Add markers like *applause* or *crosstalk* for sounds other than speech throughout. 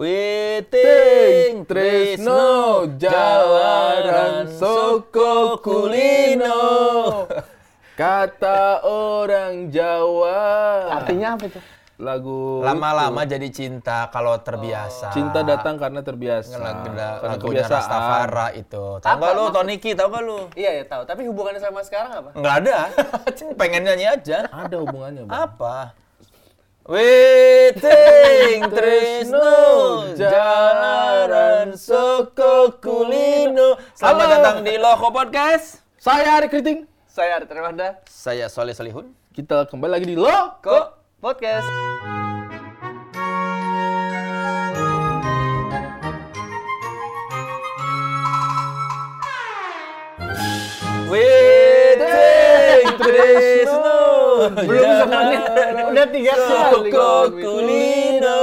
Witing Trisno Jalaran Soko Kulino Kata orang Jawa Artinya apa itu? Lagu Lama-lama jadi cinta kalau terbiasa. Cinta datang karena terbiasa Lagu- Karena lagunya kebiasaan Rastafara itu. Tahu nggak lu Toniki? Tahu nggak lu? Iya ya tahu. Tapi hubungannya sama sekarang apa? Nggak ada. *laughs* Pengen nyanyi aja. Ada hubungannya Bang. Apa? Witing *laughs* Trisno Jalaran Soko Kulino Selamat Halo. datang di Loko Podcast Saya Ari Kriting Saya Arif Terwanda. Saya Soleh Solihun Kita kembali lagi di Lo Kok podcast? Trisno Belum semenit. Udah tiga kali. Soko Kulino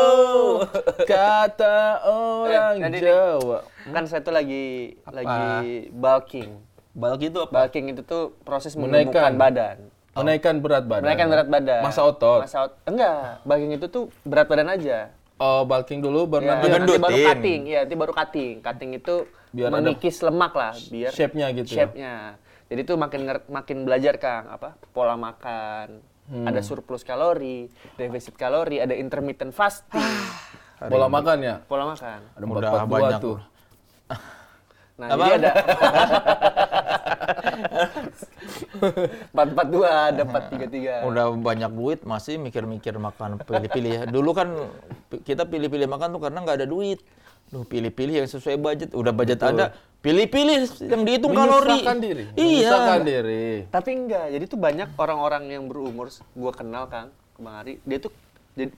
Kata orang Eh, Jawa Kan saya tuh lagi lagi bulking. Balk itu apa? Bulking itu tuh proses Menaikkan. menumbuhkan badan. Menaikkan berat badan Menaikkan berat badan. Masa otot Masa ot- Enggak, bulking itu tuh berat badan aja. Oh bulking dulu baru Ya, nanti nanti baru cutting. Iya, nanti baru cutting. Cutting itu Biar mengikis lemak lah, biar shape-nya gitu ya? Jadi tuh makin makin belajar Kang, apa? Pola makan. Hmm. Ada surplus kalori, defisit kalori, ada intermittent fasting. Pola makan ya pola makan. Ada Udah 442 banyak. tuh Nah, jadi ada 442, ada 433. Udah banyak duit masih mikir-mikir makan pilih-pilih ya. Dulu kan kita pilih-pilih makan tuh karena nggak ada duit. Duh, pilih-pilih yang sesuai budget. Udah budget ada, pilih-pilih yang dihitung kalori. Menyusahkan diri Iya. Menyusahkan diri Tapi enggak, jadi tuh banyak orang-orang yang berumur, gua kenal Kang, Bang Ari, dia tuh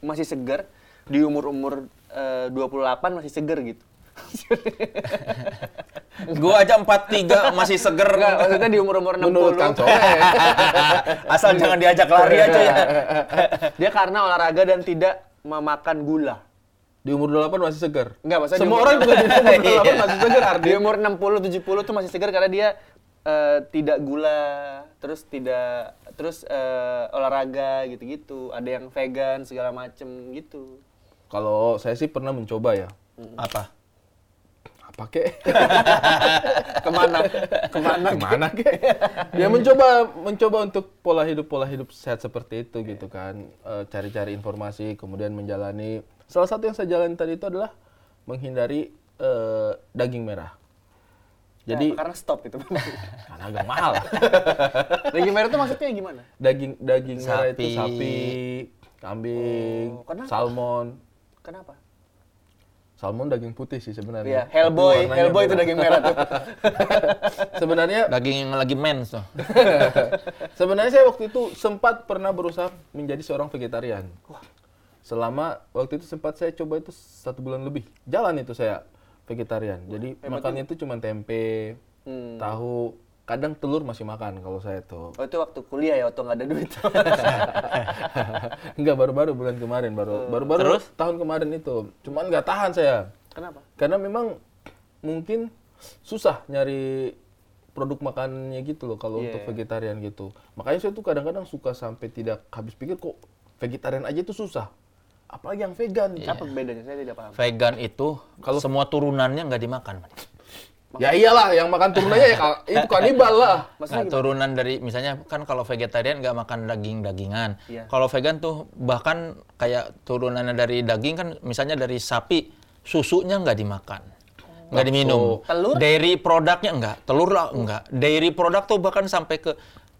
masih segar di umur-umur eh, 28 masih segar gitu. *laughs* Gua aja 43 masih seger. Enggak, maksudnya di umur-umur 60. Menurut Kang *laughs* Asal jangan diajak lari aja ya. dia karena olahraga dan tidak memakan gula. Di umur 28 masih segar Enggak, maksudnya Semua di orang umur- juga di *laughs* umur Iya. 28 masih segar Ardi Di umur 60 70 tuh masih segar karena dia eh, tidak gula, terus tidak terus eh, olahraga gitu-gitu. Ada yang vegan segala macem gitu. Kalau saya sih pernah mencoba ya Apa? Apa kek? *laughs* Ke mana? Ke mana? Ke mana kek? Ya mencoba mencoba untuk pola hidup pola hidup sehat seperti itu gitu kan. Eh, Cari-cari informasi, kemudian menjalani. Salah satu yang saya jalani tadi itu adalah menghindari eh, daging merah. Jadi Jadi karena stop itu. *laughs* karena agak mahal. *laughs* Daging merah itu maksudnya gimana? daging daging merah itu Sapi. sapi, kambing, Oh, kenapa? salmon. Kenapa? Salmon daging putih sih Iya, sebenarnya. Hellboy, Tapi warnanya Hellboy itu daging merah tuh. *laughs* Sebenarnya Daging yang lagi mens tuh. sebenarnya saya waktu itu sempat pernah berusaha menjadi seorang vegetarian. Selama waktu itu sempat saya coba itu satu bulan lebih. Jalan itu saya vegetarian. Jadi makannya itu cuma tempe, Hmm. tahu, kadang telur masih makan kalau saya tuh. Oh itu waktu kuliah ya, waktu nggak ada duit. Enggak baru-baru bulan kemarin, baru baru-baru Terus? tahun kemarin itu. Cuman nggak tahan saya. Kenapa? Karena memang mungkin susah nyari produk makannya gitu loh kalau Iya. untuk vegetarian gitu. Makanya saya tuh kadang-kadang suka sampai tidak habis pikir kok vegetarian aja itu susah. Apalagi yang vegan. Apa bedanya? Saya tidak paham. Vegan itu kalau semua turunannya nggak dimakan. Ya iyalah yang makan turunannya ya itu kanibal lah. Nah, turunan dari misalnya kan kalau vegetarian nggak makan daging-dagingan. Iya. Kalau vegan tuh bahkan kayak turunannya dari daging kan misalnya dari sapi susunya nggak dimakan. Nggak diminum. Telur? Dairy produknya enggak, telur lah enggak. Dairy produk tuh bahkan sampai ke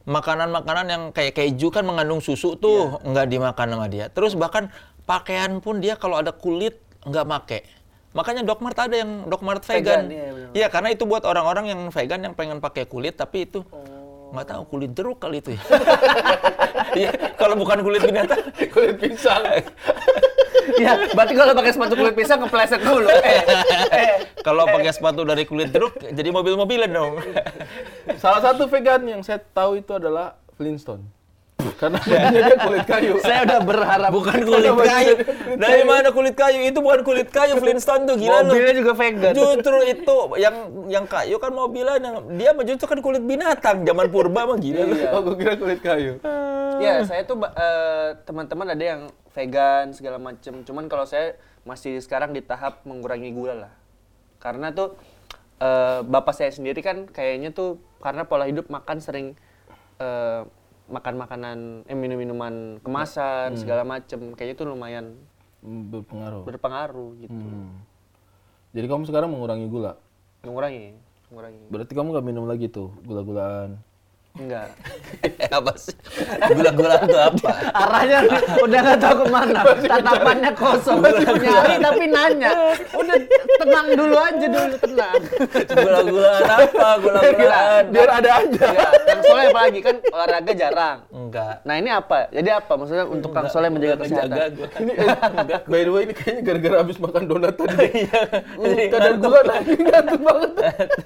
makanan-makanan yang kayak keju kan mengandung susu tuh Iya. nggak dimakan sama dia. Terus bahkan pakaian pun dia kalau ada kulit nggak make. Makanya Dokmart ada yang Dokmart Vegan, vegan. iya. Iya, karena itu buat orang-orang yang vegan yang pengen pakai kulit tapi itu Oh. nggak tahu kulit jeruk kali itu ya. *laughs* Iya, kalau bukan kulit binatang. *laughs* Kulit pisang. *laughs* ya, berarti kalau pakai sepatu kulit pisang kepleset dulu. Eh, eh. Kalau pakai sepatu dari kulit jeruk jadi mobil-mobilan dong. Salah satu vegan yang saya tahu itu adalah Flintstone. Karena *laughs* dia kulit kayu. Saya udah berharap Bukan kulit kayu. Dari mana kulit kayu? Itu bukan kulit kayu Flintstone tuh gila lu. mobilnya juga vegan. Justru itu yang yang kayu kan mobilan yang dia mah justru kan kulit binatang zaman purba mah gila lu. Iya. Oh, gue kira kulit kayu. Ya, saya tuh eh, teman-teman ada yang vegan segala macem. Cuman kalau saya masih sekarang di tahap mengurangi gula lah. Karena tuh eh, bapak saya sendiri kan kayaknya tuh karena pola hidup makan sering eh, makan makanan eh, minum minuman kemasan segala macem kayaknya tuh lumayan Hmm, Berpengaruh. berpengaruh gitu. Hmm. Jadi kamu sekarang mengurangi gula. Mengurangi, mengurangi. Berarti kamu nggak minum lagi tuh gula-gulaan. Enggak. *laughs* apa sih? Gula-gula itu apa? Arahnya udah nggak tahu ke mana. Tatapannya kosong. Nyari tapi nanya. Udah tenang dulu aja dulu tenang. Gula-gulaan apa? Gula-gulaan. Biar ada aja. Enggak. Kang Soleh apalagi kan olahraga jarang. Enggak. Nah ini apa? Jadi apa? Maksudnya untuk Kang Soleh menjaga kesehatan. Ini eh, by the way ini kayaknya gara-gara habis makan donat tadi. *laughs* Iya. Kadar gula naik ngantuk banget.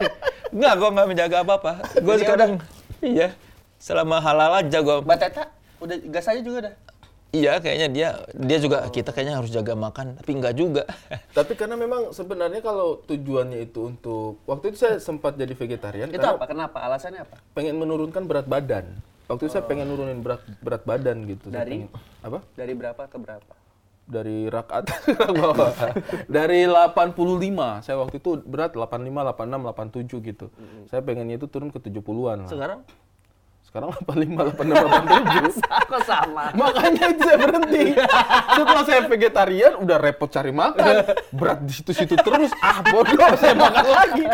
*laughs* Enggak, gua enggak menjaga apa-apa. Gua Jadi sekarang iya selama halal aja gua. Mbak Teta udah gas aja juga dah. Iya, kayaknya dia dia juga kita kayaknya harus jaga makan, tapi enggak juga. *laughs* Tapi karena memang sebenarnya kalau tujuannya itu untuk waktu itu saya sempat jadi vegetarian Itu apa? Kenapa? Alasannya apa? pengen menurunkan berat badan. Waktu itu saya pengen nurunin berat berat badan gitu. Dari? pengen- apa? Dari berapa ke berapa? Dari rak atas *laughs* ke rak bawah. Dari 85. Saya waktu itu berat 85, 86, 87 gitu. Saya pengennya itu turun ke 70-an lah. Sekarang Sekarang 85, 86, 87. Aku sama. Makanya itu saya berhenti. Setelah saya vegetarian, udah repot cari makan. Berat di situ-situ terus. Ah bodoh, saya makan lagi.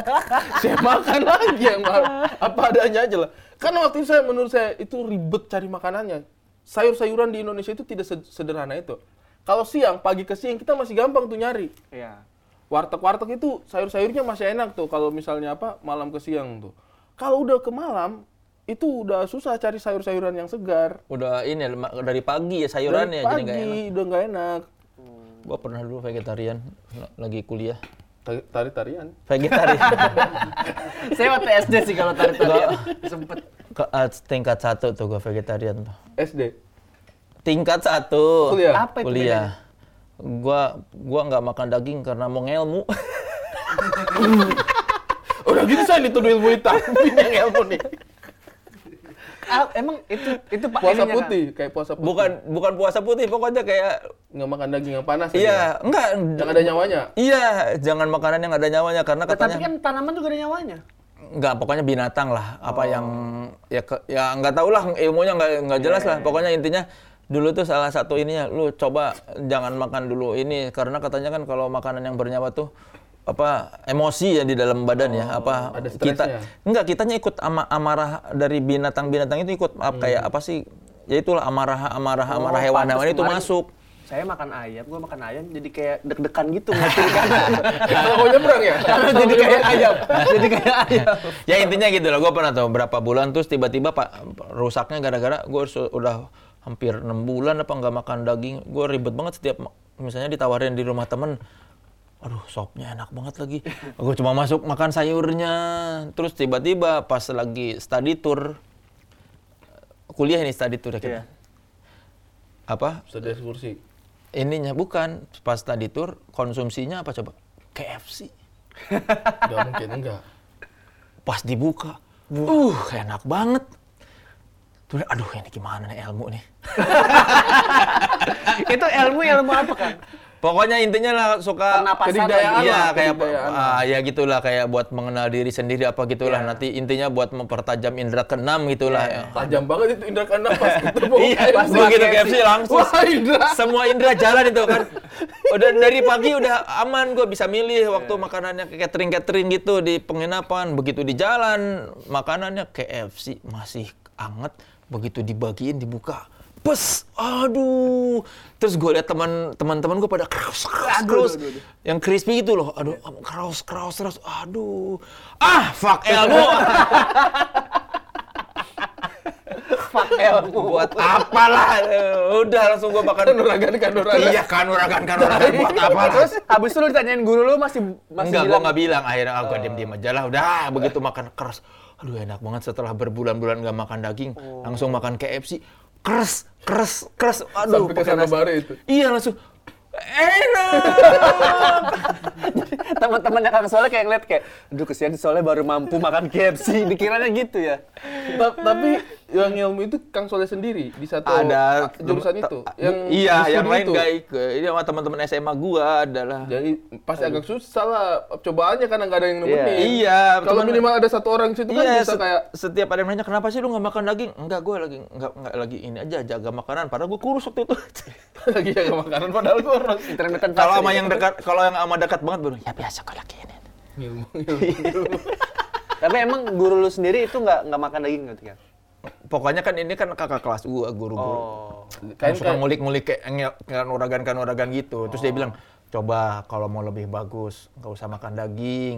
Saya makan lagi yang apa adanya aja lah. Karena waktu itu saya menurut saya itu ribet cari makanannya. Sayur-sayuran di Indonesia itu tidak se- sederhana itu. Kalau siang, pagi ke siang kita masih gampang tuh nyari. Iya. Warteg-warteg itu sayur-sayurnya masih enak tuh kalau misalnya apa malam ke siang tuh. Kalau udah ke malam itu udah susah cari sayur-sayuran yang segar. udah ini dari pagi ya sayuran Dari ya jadi enggak pagi enak. udah nggak enak. Gua pernah dulu vegetarian lagi kuliah. Tari- Tari-tarian. Vegetarian. *laughs* Saya waktu SD sih kalau tarik-tarian. Sempet. Ke ah, tingkat satu tuh gua vegetarian tuh. SD. Tingkat satu. Kuliah. Apa itu Kuliah. Gua gua nggak makan daging karena mau ngelmu. *laughs* Udah gitu saya dituduh ilmu hitam. *laughs* yang ilmu nih. Ah, emang itu itu Pak Puasa ininya, putih, kayak puasa putih. bukan bukan puasa putih, pokoknya kayak Nggak makan daging yang panas aja. iya, enggak Yang ada nyawanya. Iya, jangan makanan yang ada nyawanya karena Tapi katanya kan tanaman juga ada nyawanya. enggak pokoknya binatang lah apa yang ya ke, ya nggak tahu lah ilmunya nggak nggak jelas lah pokoknya intinya dulu tuh salah satu ininya lu coba jangan makan dulu ini karena katanya kan kalau makanan yang bernyawa tuh apa emosi ya di dalam badan ya apa ada kita enggak kitanya ikut ama, amarah dari binatang-binatang itu ikut apa, kayak apa sih ya itulah amarah amarah amarah Oh, hewan-hewan itu masuk Saya makan ayam, gua makan ayam jadi kayak deg-degan gitu ngeliatin kanan. *laughs* Kalau mau nyebrang ya? jadi kayak ayam. Jadi kayak ayam. ya intinya gitu lah gue pernah tahu berapa bulan terus tiba-tiba pak rusaknya gara-gara gue udah hampir enam bulan apa nggak makan daging gue ribet banget setiap misalnya ditawarin di rumah temen aduh sopnya enak banget lagi gue cuma masuk makan sayurnya terus tiba-tiba pas lagi study tour kuliah ini study tour ya kita Iya. apa Sudah ekskursi. ininya bukan pas study tour konsumsinya apa coba KFC Nggak mungkin enggak. pas dibuka, uh enak banget. Terus, aduh ini gimana nih ilmu nih. *laughs* itu ilmu ilmu apa kan? Pokoknya intinya lah suka Kedikdayaan Iya lah, kayak ah, ya gitulah kayak buat mengenal diri sendiri apa gitulah. Nanti intinya buat mempertajam indera keenam gitulah. ya. Tajam banget itu indra keenam pas *laughs* ketemu. Iya, pas KFC. begitu KFC langsung. Wah, indra. Semua indera jalan itu kan. Udah dari pagi udah aman gue bisa milih waktu makanannya catering catering gitu di penginapan. Begitu di jalan makanannya KFC masih anget. Begitu dibagiin dibuka. Pes, aduh. Terus gue liat teman teman-teman gue pada kraus kraus kraus. Yang crispy gitu loh. Aduh, kraus kraus kraus. Aduh. Ah, fuck ilmu. *laughs* Fuck ilmu. Buat apalah. Udah langsung gue makan Kanuragan, kanuragan. Iya kanuragan kanuragan buat apa? Terus habis itu lu ditanyain guru lu masih masih Enggak, gua nggak bilang. Akhirnya aku diam diam aja lah. Udah begitu makan keras. Aduh enak banget setelah berbulan-bulan nggak makan daging, langsung makan KFC. Keras, keras, keras. Aduh, Sampai ke pakai sana nasi. bare itu. Iya langsung. Enak. teman-temannya Kang Soleh kayak ngeliat kayak, aduh kesian Soleh baru mampu makan KFC. Dikiranya gitu ya. Ta- tapi yang ilmu itu Kang Soleh sendiri di satu ada jurusan itu. te- iya, yang lain itu. nggak ikut. Ini sama teman-teman SMA gua adalah. Jadi pasti agak susah lah cobaannya karena nggak ada yang nemenin. Iya, Kalau minimal ada satu orang di situ kan Iya, bisa set- kayak setiap ada yang nanya kenapa sih lu nggak makan daging? Enggak, gue lagi nggak nggak lagi ini aja jaga makanan. Padahal gue kurus waktu itu. *laughs* lagi jaga makanan padahal kurus. Intermittent kalau sama yang dekat, kalau yang sama dekat banget baru ya biasa kalau lagi ini. Ilmu, ilmu. Tapi emang guru lu sendiri itu nggak nggak makan daging gitu kan? Pokoknya kan ini kan kakak kelas gua, guru-guru. Oh. Kan suka ngulik-ngulik kayak ngel- kanuragan kanuragan gitu. Terus dia bilang, coba kalau mau lebih bagus nggak usah makan daging.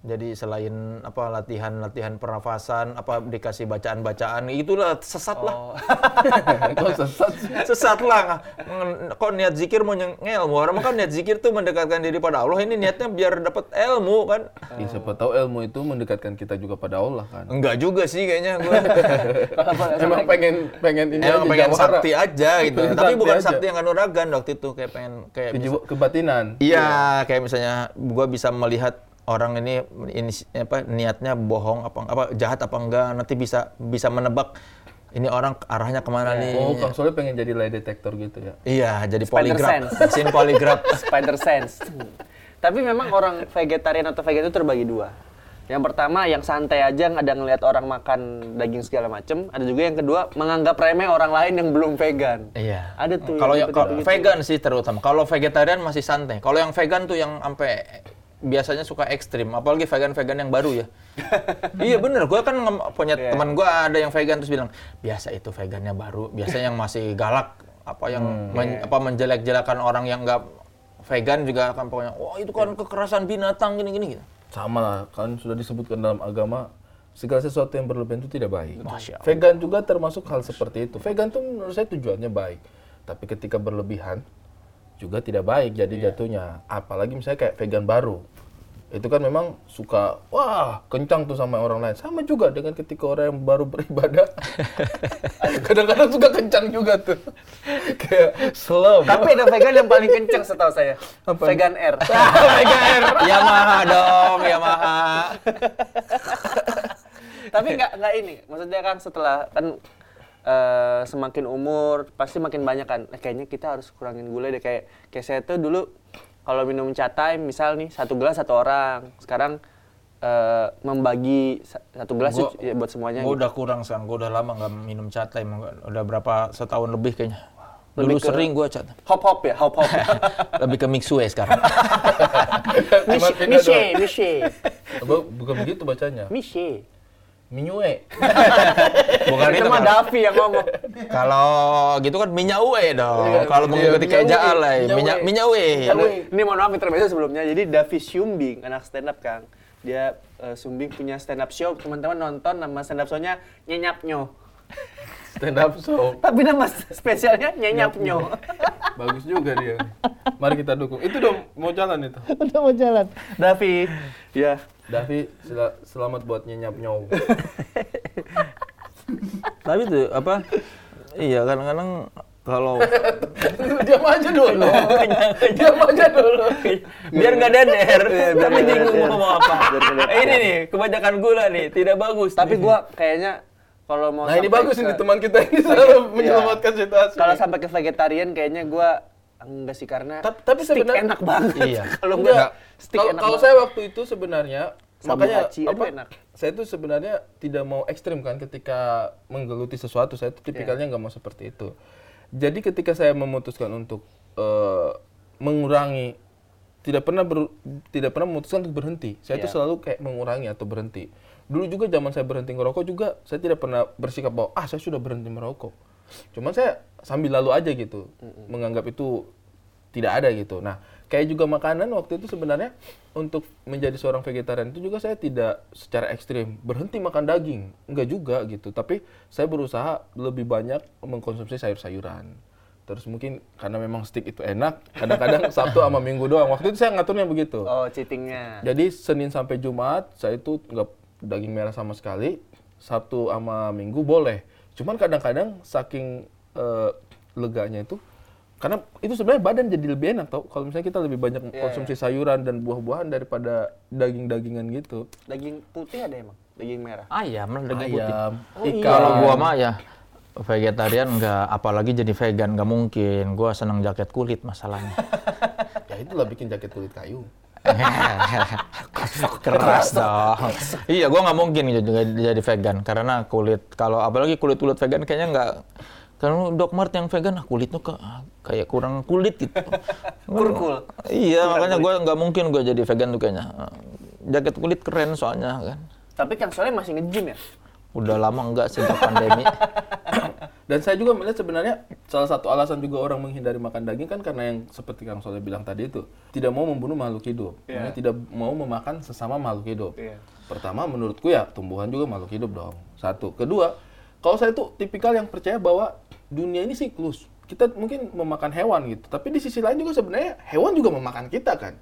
Jadi selain apa latihan-latihan pernafasan, apa dikasih bacaan-bacaan, itulah sesat lah. *laughs* Kok sesat? Sesat lah. Kok niat zikir mau ilmu? Orang kan niat zikir tuh mendekatkan diri pada Allah. Ini niatnya biar dapat ilmu kan? Ya, siapa tahu ilmu itu mendekatkan kita juga pada Allah kan. Enggak juga sih kayaknya gue. *laughs* *laughs* Emang pengen pengen ini Emang aja pengen jawara. sakti aja gitu. Pengen Tapi bukan aja. sakti yang kanuragan waktu itu kayak pengen kayak kebatinan. Iya, kayak misalnya gua bisa melihat orang ini ini apa niatnya bohong apa apa jahat apa enggak nanti bisa bisa menebak ini orang arahnya ke mana nih. Oh, Kang Soleh pengen jadi lie detector gitu ya. Iya, jadi Spider poligraf. sense. Mesin poligraf. *laughs* Spider sense. Tapi memang orang vegetarian atau vegan itu terbagi dua. Yang pertama yang santai aja ada ngelihat orang makan daging segala macem. Ada juga yang kedua menganggap remeh orang lain yang belum vegan. Iya. Ada tuh Kalau yang yang gitu. vegan sih terutama. Kalau vegetarian masih santai. Kalau yang vegan tuh yang sampai biasanya suka ekstrim, apalagi vegan-vegan yang baru ya. *laughs* iya bener, gue kan punya Iya. teman gue ada yang vegan terus bilang biasa itu vegannya baru, biasanya yang masih galak, apa yang Hmm, men- iya. apa menjelek-jelekan orang yang nggak vegan juga akan pokoknya, wah itu kan kekerasan binatang gini-gini gitu. Sama lah, kan sudah disebutkan dalam agama segala sesuatu yang berlebihan itu tidak baik. Masya Allah. Vegan juga termasuk hal seperti itu. Vegan tuh menurut saya tujuannya baik, tapi ketika berlebihan juga tidak baik jadi Iya. jatuhnya. Apalagi misalnya kayak vegan baru. Itu kan memang suka wah kencang tuh sama orang lain. Sama juga dengan ketika orang yang baru beribadah. *laughs* Kadang-kadang suka kencang juga tuh. *laughs* kayak slow. Tapi ada vegan yang paling kenceng setahu saya. Apa? Vegan Air. *laughs* vegan, Yamaha dong, Yamaha. Tapi nggak nggak ini. Maksudnya kan setelah kan eh, semakin umur pasti makin banyak kan. Eh, kayaknya kita harus kurangin gula deh kayak kayak saya tuh dulu kalau minum chat time misal nih satu gelas satu orang. Sekarang eh, membagi sa- satu gelas Gua- ya buat semuanya. Gue gitu. udah kurang sekarang, gue udah lama nggak minum cat time, udah berapa setahun lebih kayaknya. Lebih Dulu ke- sering gue cat, Hop hop ya, hop hop. *laughs* lebih ke mixue sekarang. Doang. *laughs* Miche, Bu- Bukan begitu bacanya. Miche. Minyue. Bukan Itu itu mah kan. Davi yang ngomong. Kalau gitu kan minyak ue dong. Iya, Kalau iya, mengikuti minyak kayak ue, alay, minyak minyak ue. minyak ue. Minyak ue. Ini mohon maaf intermezzo sebelumnya. Jadi Davi Syumbing, anak stand up Kang. Dia eh, Sumbing punya stand up show. Teman-teman nonton nama stand up show-nya Nyenyap Nyo. Stand up show. Tapi nama spesialnya Nyenyap Nyo. Bagus juga dia. Mari kita dukung. Itu dong mau jalan itu. *laughs* Udah mau jalan. Davi. Ya. Davi, sel- selamat buat nyenyap nyaw. *laughs* Tapi tuh apa? Iya kadang-kadang kalau *laughs* Diam aja dulu. Diam aja dulu. biar nggak biar tapi nggak bingung deder. mau ngomong apa. Biar. Ini nih kebanyakan gula nih, tidak bagus. Tapi nih. gua kayaknya kalau mau Nah ini bagus ke- ini teman kita ini selalu menyelamatkan situasi. Kalau sampai ke vegetarian kayaknya gua enggak sih karena Ta- tapi sebenarnya- enak banget. Iya. *laughs* kalau Enggak. steak Kalau enak kalau banget. saya waktu itu sebenarnya Sabu makanya apa? enak. Saya tuh sebenarnya tidak mau ekstrim kan ketika menggeluti sesuatu. Saya tuh tipikalnya Iya. nggak mau seperti itu. Jadi ketika saya memutuskan untuk eh, mengurangi tidak pernah ber- tidak pernah memutuskan untuk berhenti. Saya tuh Iya. selalu kayak mengurangi atau berhenti. Dulu juga zaman saya berhenti ngerokok juga saya tidak pernah bersikap bahwa ah saya sudah berhenti merokok. Cuman saya sambil lalu aja gitu, menganggap itu tidak ada gitu. Nah, kayak juga makanan waktu itu sebenarnya untuk menjadi seorang vegetarian itu juga saya tidak secara ekstrim berhenti makan daging, enggak juga gitu. Tapi saya berusaha lebih banyak mengkonsumsi sayur-sayuran. Terus mungkin karena memang steak itu enak, kadang-kadang *laughs* Sabtu sama Minggu doang. Waktu itu saya ngaturnya begitu. Oh, cheatingnya. Jadi Senin sampai Jumat saya itu nggak daging merah sama sekali. Sabtu sama Minggu boleh. Cuman kadang-kadang saking eh, leganya itu karena itu sebenarnya badan jadi lebih enak tau kalau misalnya kita lebih banyak konsumsi sayuran dan buah-buahan daripada daging-dagingan gitu. Daging putih ada emang? daging merah. Ayam lah daging putih. Ayam, Oh, iya. Kalau gua mah ya vegetarian nggak, apalagi jadi vegan nggak mungkin. Gua seneng jaket kulit masalahnya. *laughs* Ya itulah bikin jaket kulit kayu. *laughs* Keras dong. iya, gua nggak mungkin juga jadi vegan karena kulit kalau apalagi kulit kulit vegan kayaknya nggak kalau Doc Mart yang vegan ah, kulitnya ke, kayak kurang kulit gitu. *laughs* Kurkul. Iya, makanya gua nggak mungkin gua jadi vegan tuh kayaknya. Jaket kulit keren soalnya kan. Tapi Kang Soleh masih nge-gym ya? Udah lama enggak sejak pandemi. *laughs* Dan saya juga melihat sebenarnya salah satu alasan juga orang menghindari makan daging kan karena yang seperti Kang Soleh bilang tadi itu tidak mau membunuh makhluk hidup. Makanya tidak mau memakan sesama makhluk hidup. Iya. Pertama menurutku ya tumbuhan juga makhluk hidup dong. Satu, kedua kalau saya tuh tipikal yang percaya bahwa dunia ini siklus. Kita mungkin memakan hewan gitu, tapi di sisi lain juga sebenarnya hewan juga memakan kita kan.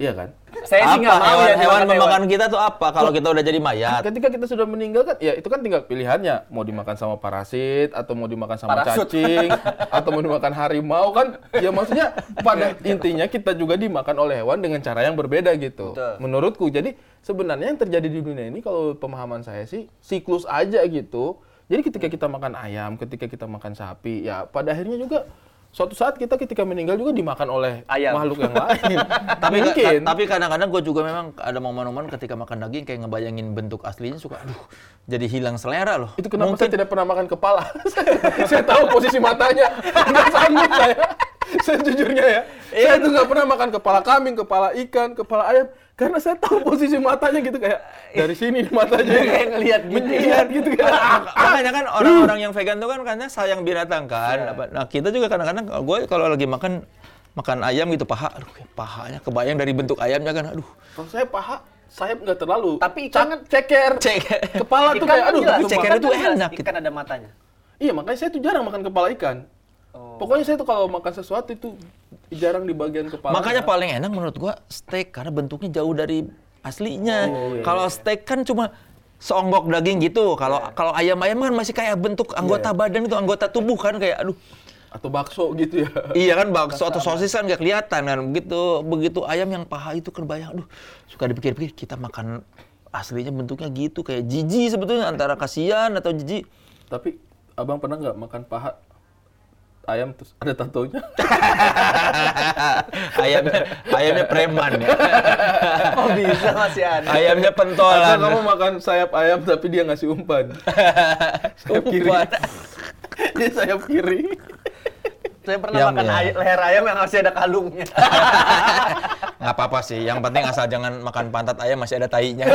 Iya kan? Saya sih nggak mau hewan, ya hewan memakan kita tuh apa kalau kita udah jadi mayat? Ketika kita sudah meninggal kan, ya itu kan tinggal pilihannya mau dimakan sama parasit atau mau dimakan sama Parasut. cacing *laughs* atau mau dimakan harimau kan? Ya maksudnya pada intinya kita juga dimakan oleh hewan dengan cara yang berbeda gitu. Betul. Menurutku. Jadi sebenarnya yang terjadi di dunia ini kalau pemahaman saya sih siklus aja gitu. Jadi ketika kita makan ayam, ketika kita makan sapi, ya pada akhirnya juga suatu saat kita ketika meninggal juga dimakan oleh Ayam. makhluk yang lain. *laughs* tapi mungkin. tapi kadang-kadang gue juga memang ada momen-momen ketika makan daging kayak ngebayangin bentuk aslinya suka aduh jadi hilang selera loh. Itu kenapa saya tidak pernah makan kepala. *laughs* saya tahu posisi matanya. *laughs* Nggak sanggup saya. *laughs* Saya jujurnya ya. Saya tuh nggak pernah makan kepala kambing, kepala ikan, kepala ayam. Karena saya tahu posisi matanya gitu kayak dari sini matanya. *laughs* Kayak ngelihat gitu. Ngelihat gitu kan. Makanya kan orang-orang yang vegan tuh kan karena sayang binatang kan. Apa- Nah kita juga kadang-kadang gue kalau lagi makan makan ayam gitu paha, aduh kayak pahanya kebayang dari bentuk ayamnya kan, aduh. Kalau saya paha, sayap nggak terlalu. Tapi ikan kan- ceker. Cek. Kepala tuh kayak kan aduh. jelas, ceker itu kan enak Ikan ada matanya. Iya, makanya saya tuh jarang makan kepala ikan. Oh. Pokoknya saya tuh kalau makan sesuatu itu jarang di bagian kepala. Makanya paling enak menurut gua steak karena bentuknya jauh dari aslinya. Oh, iya, Kalau steak kan cuma seonggok daging gitu. Kalau kalau ayam-ayam kan masih kayak bentuk anggota badan itu, anggota tubuh kan kayak aduh. atau bakso gitu ya. Iya kan bakso atau sosis kan nggak kelihatan kan. Begitu begitu ayam yang paha itu kebayang aduh. Suka dipikir-pikir kita makan aslinya bentuknya gitu kayak jijik sebetulnya antara kasihan atau jijik. Tapi abang pernah nggak makan paha ayam terus ada tatonya? *laughs* ayamnya ayamnya preman ya. *laughs* Oh bisa masih ada. Ayamnya Atau pentolan. kamu makan sayap ayam tapi dia ngasih umpan? *laughs* sayap kiri. Dia sayap kiri. Saya pernah Yang- makan ya. ay- leher ayam yang masih ada kalungnya. nggak apa-apa sih. Yang penting asal jangan makan pantat ayam masih ada tainya.